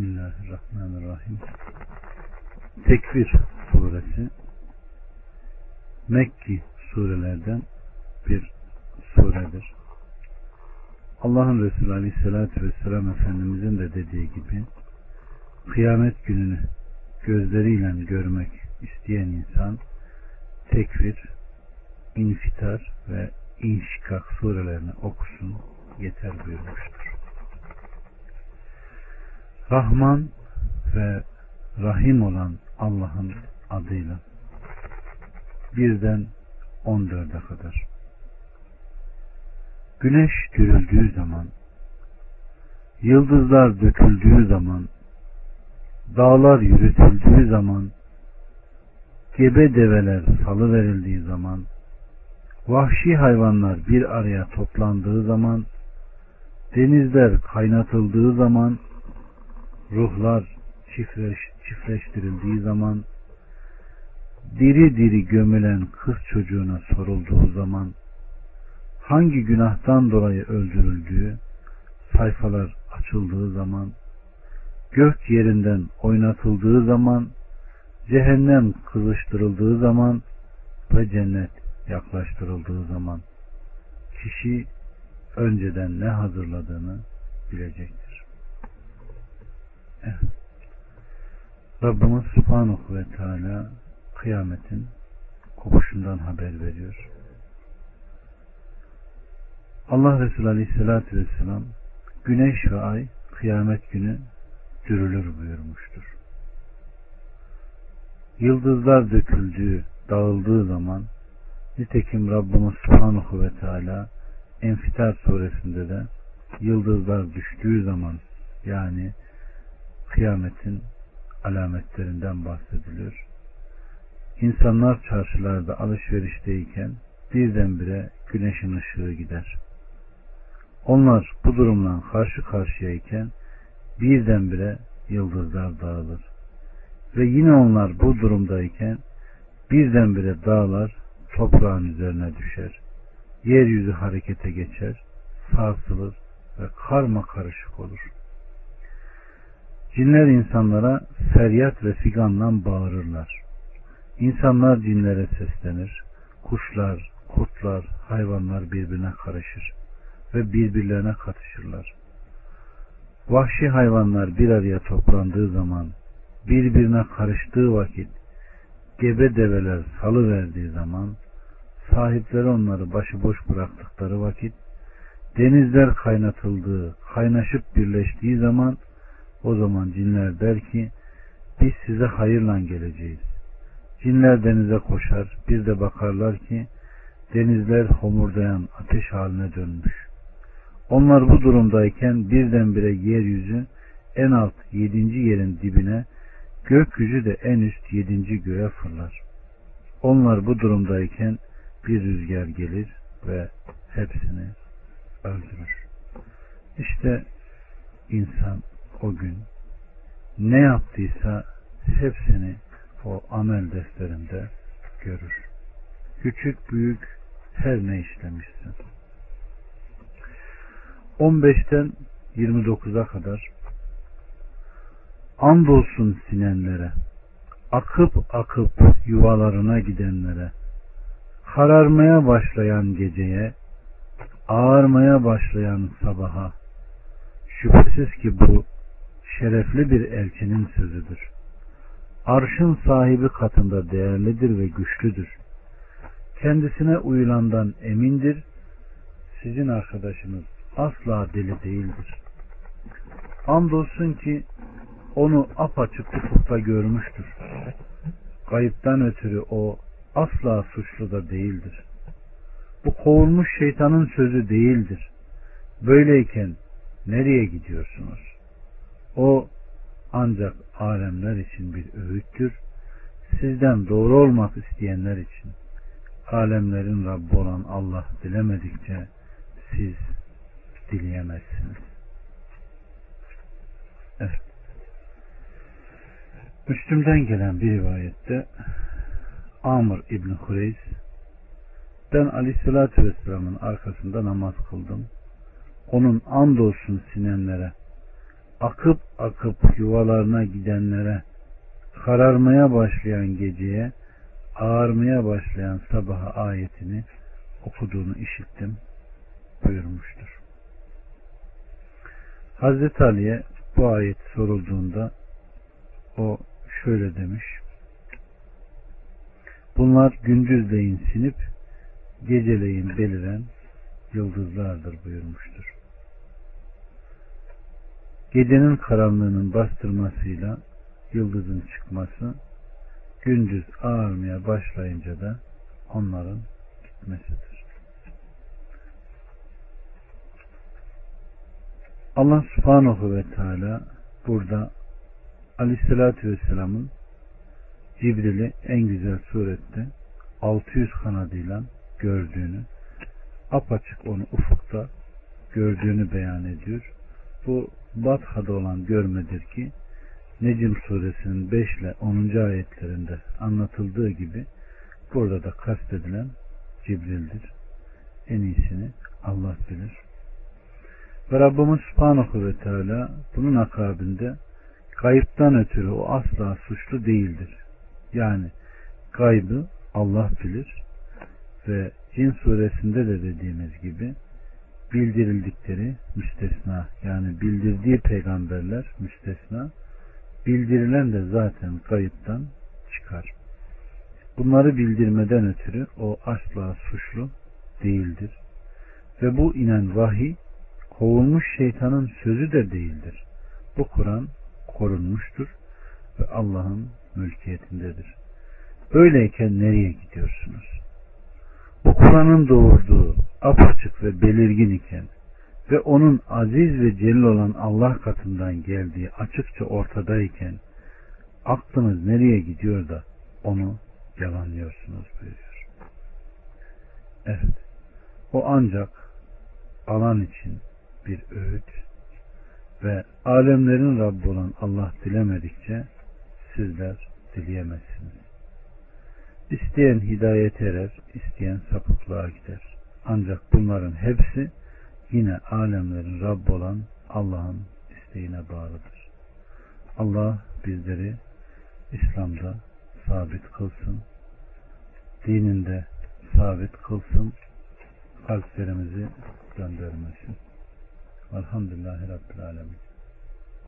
Bismillahirrahmanirrahim. Tekvir suresi Mekki surelerden bir suredir. Allah'ın Resulü Aleyhisselatü Vesselam Efendimizin de dediği gibi kıyamet gününü gözleriyle görmek isteyen insan tekvir, infitar ve inşikak surelerini okusun yeter buyurmuştur. Rahman ve Rahim olan Allah'ın adıyla birden 14'e kadar. Güneş dürüldüğü zaman, yıldızlar döküldüğü zaman, dağlar yürütüldüğü zaman, gebe develer salı verildiği zaman, vahşi hayvanlar bir araya toplandığı zaman, denizler kaynatıldığı zaman, ruhlar çiftleş, çiftleştirildiği zaman, diri diri gömülen kız çocuğuna sorulduğu zaman, hangi günahtan dolayı öldürüldüğü, sayfalar açıldığı zaman, gök yerinden oynatıldığı zaman, cehennem kızıştırıldığı zaman ve cennet yaklaştırıldığı zaman kişi önceden ne hazırladığını bilecektir. Evet. Rabbimiz Subhanahu ve Teala kıyametin kopuşundan haber veriyor. Allah Resulü Aleyhisselatü Vesselam güneş ve ay kıyamet günü dürülür buyurmuştur. Yıldızlar döküldüğü, dağıldığı zaman nitekim Rabbimiz Subhanahu ve Teala Enfitar suresinde de yıldızlar düştüğü zaman yani kıyametin alametlerinden bahsediliyor. İnsanlar çarşılarda alışverişteyken birdenbire güneşin ışığı gider. Onlar bu durumla karşı karşıyayken birdenbire yıldızlar dağılır. Ve yine onlar bu durumdayken birdenbire dağlar toprağın üzerine düşer. Yeryüzü harekete geçer, sarsılır ve karma karışık olur. Cinler insanlara feryat ve figanla bağırırlar. İnsanlar cinlere seslenir. Kuşlar, kurtlar, hayvanlar birbirine karışır ve birbirlerine katışırlar. Vahşi hayvanlar bir araya toplandığı zaman, birbirine karıştığı vakit, gebe develer salı verdiği zaman, sahipleri onları başıboş bıraktıkları vakit, denizler kaynatıldığı, kaynaşıp birleştiği zaman, o zaman cinler der ki, biz size hayırla geleceğiz. Cinler denize koşar, bir de bakarlar ki, denizler homurdayan ateş haline dönmüş. Onlar bu durumdayken birdenbire yeryüzü en alt yedinci yerin dibine, gökyüzü de en üst yedinci göğe fırlar. Onlar bu durumdayken bir rüzgar gelir ve hepsini öldürür. İşte insan o gün ne yaptıysa hepsini o amel defterinde görür. Küçük büyük her ne işlemişsin. 15'ten 29'a kadar andolsun sinenlere akıp akıp yuvalarına gidenlere kararmaya başlayan geceye ağarmaya başlayan sabaha şüphesiz ki bu şerefli bir elçinin sözüdür. Arşın sahibi katında değerlidir ve güçlüdür. Kendisine uyulandan emindir. Sizin arkadaşınız asla deli değildir. Andolsun ki onu apaçık ufukta görmüştür. Kayıptan ötürü o asla suçlu da değildir. Bu kovulmuş şeytanın sözü değildir. Böyleyken nereye gidiyorsunuz? O ancak alemler için bir öğüttür. Sizden doğru olmak isteyenler için alemlerin Rabbi olan Allah dilemedikçe siz dileyemezsiniz. Evet. Müslüm'den gelen bir rivayette Amr İbni Hureys ben Aleyhisselatü Vesselam'ın arkasında namaz kıldım. Onun andolsun sinenlere akıp akıp yuvalarına gidenlere, kararmaya başlayan geceye, ağarmaya başlayan sabaha ayetini okuduğunu işittim buyurmuştur. Hazreti Ali'ye bu ayet sorulduğunda o şöyle demiş. Bunlar gündüzleyin sinip geceleyin beliren yıldızlardır buyurmuştur. Gecenin karanlığının bastırmasıyla yıldızın çıkması gündüz ağarmaya başlayınca da onların gitmesidir. Allah subhanahu ve teala burada aleyhissalatü vesselamın Cibril'i en güzel surette 600 kanadıyla gördüğünü apaçık onu ufukta gördüğünü beyan ediyor. Bu Batha'da olan görmedir ki Necim suresinin 5 ile 10. ayetlerinde anlatıldığı gibi burada da kastedilen Cibril'dir. En iyisini Allah bilir. Ve Rabbimiz Subhanahu ve Teala bunun akabinde kayıptan ötürü o asla suçlu değildir. Yani gaybı Allah bilir ve Cin suresinde de dediğimiz gibi bildirildikleri müstesna yani bildirdiği peygamberler müstesna bildirilen de zaten kayıptan çıkar. Bunları bildirmeden ötürü o asla suçlu değildir. Ve bu inen vahiy kovulmuş şeytanın sözü de değildir. Bu Kur'an korunmuştur ve Allah'ın mülkiyetindedir. Böyleyken nereye gidiyorsunuz? Kur'an'ın doğurduğu apaçık ve belirgin iken ve onun aziz ve celil olan Allah katından geldiği açıkça ortadayken aklınız nereye gidiyor da onu yalanlıyorsunuz buyuruyor. Evet. O ancak alan için bir öğüt ve alemlerin Rabbi olan Allah dilemedikçe sizler dileyemezsiniz. İsteyen hidayet erer, isteyen sapıklığa gider. Ancak bunların hepsi yine alemlerin Rabb olan Allah'ın isteğine bağlıdır. Allah bizleri İslam'da sabit kılsın, dininde sabit kılsın, kalplerimizi göndermesin. Elhamdülillahi Rabbil Alemin.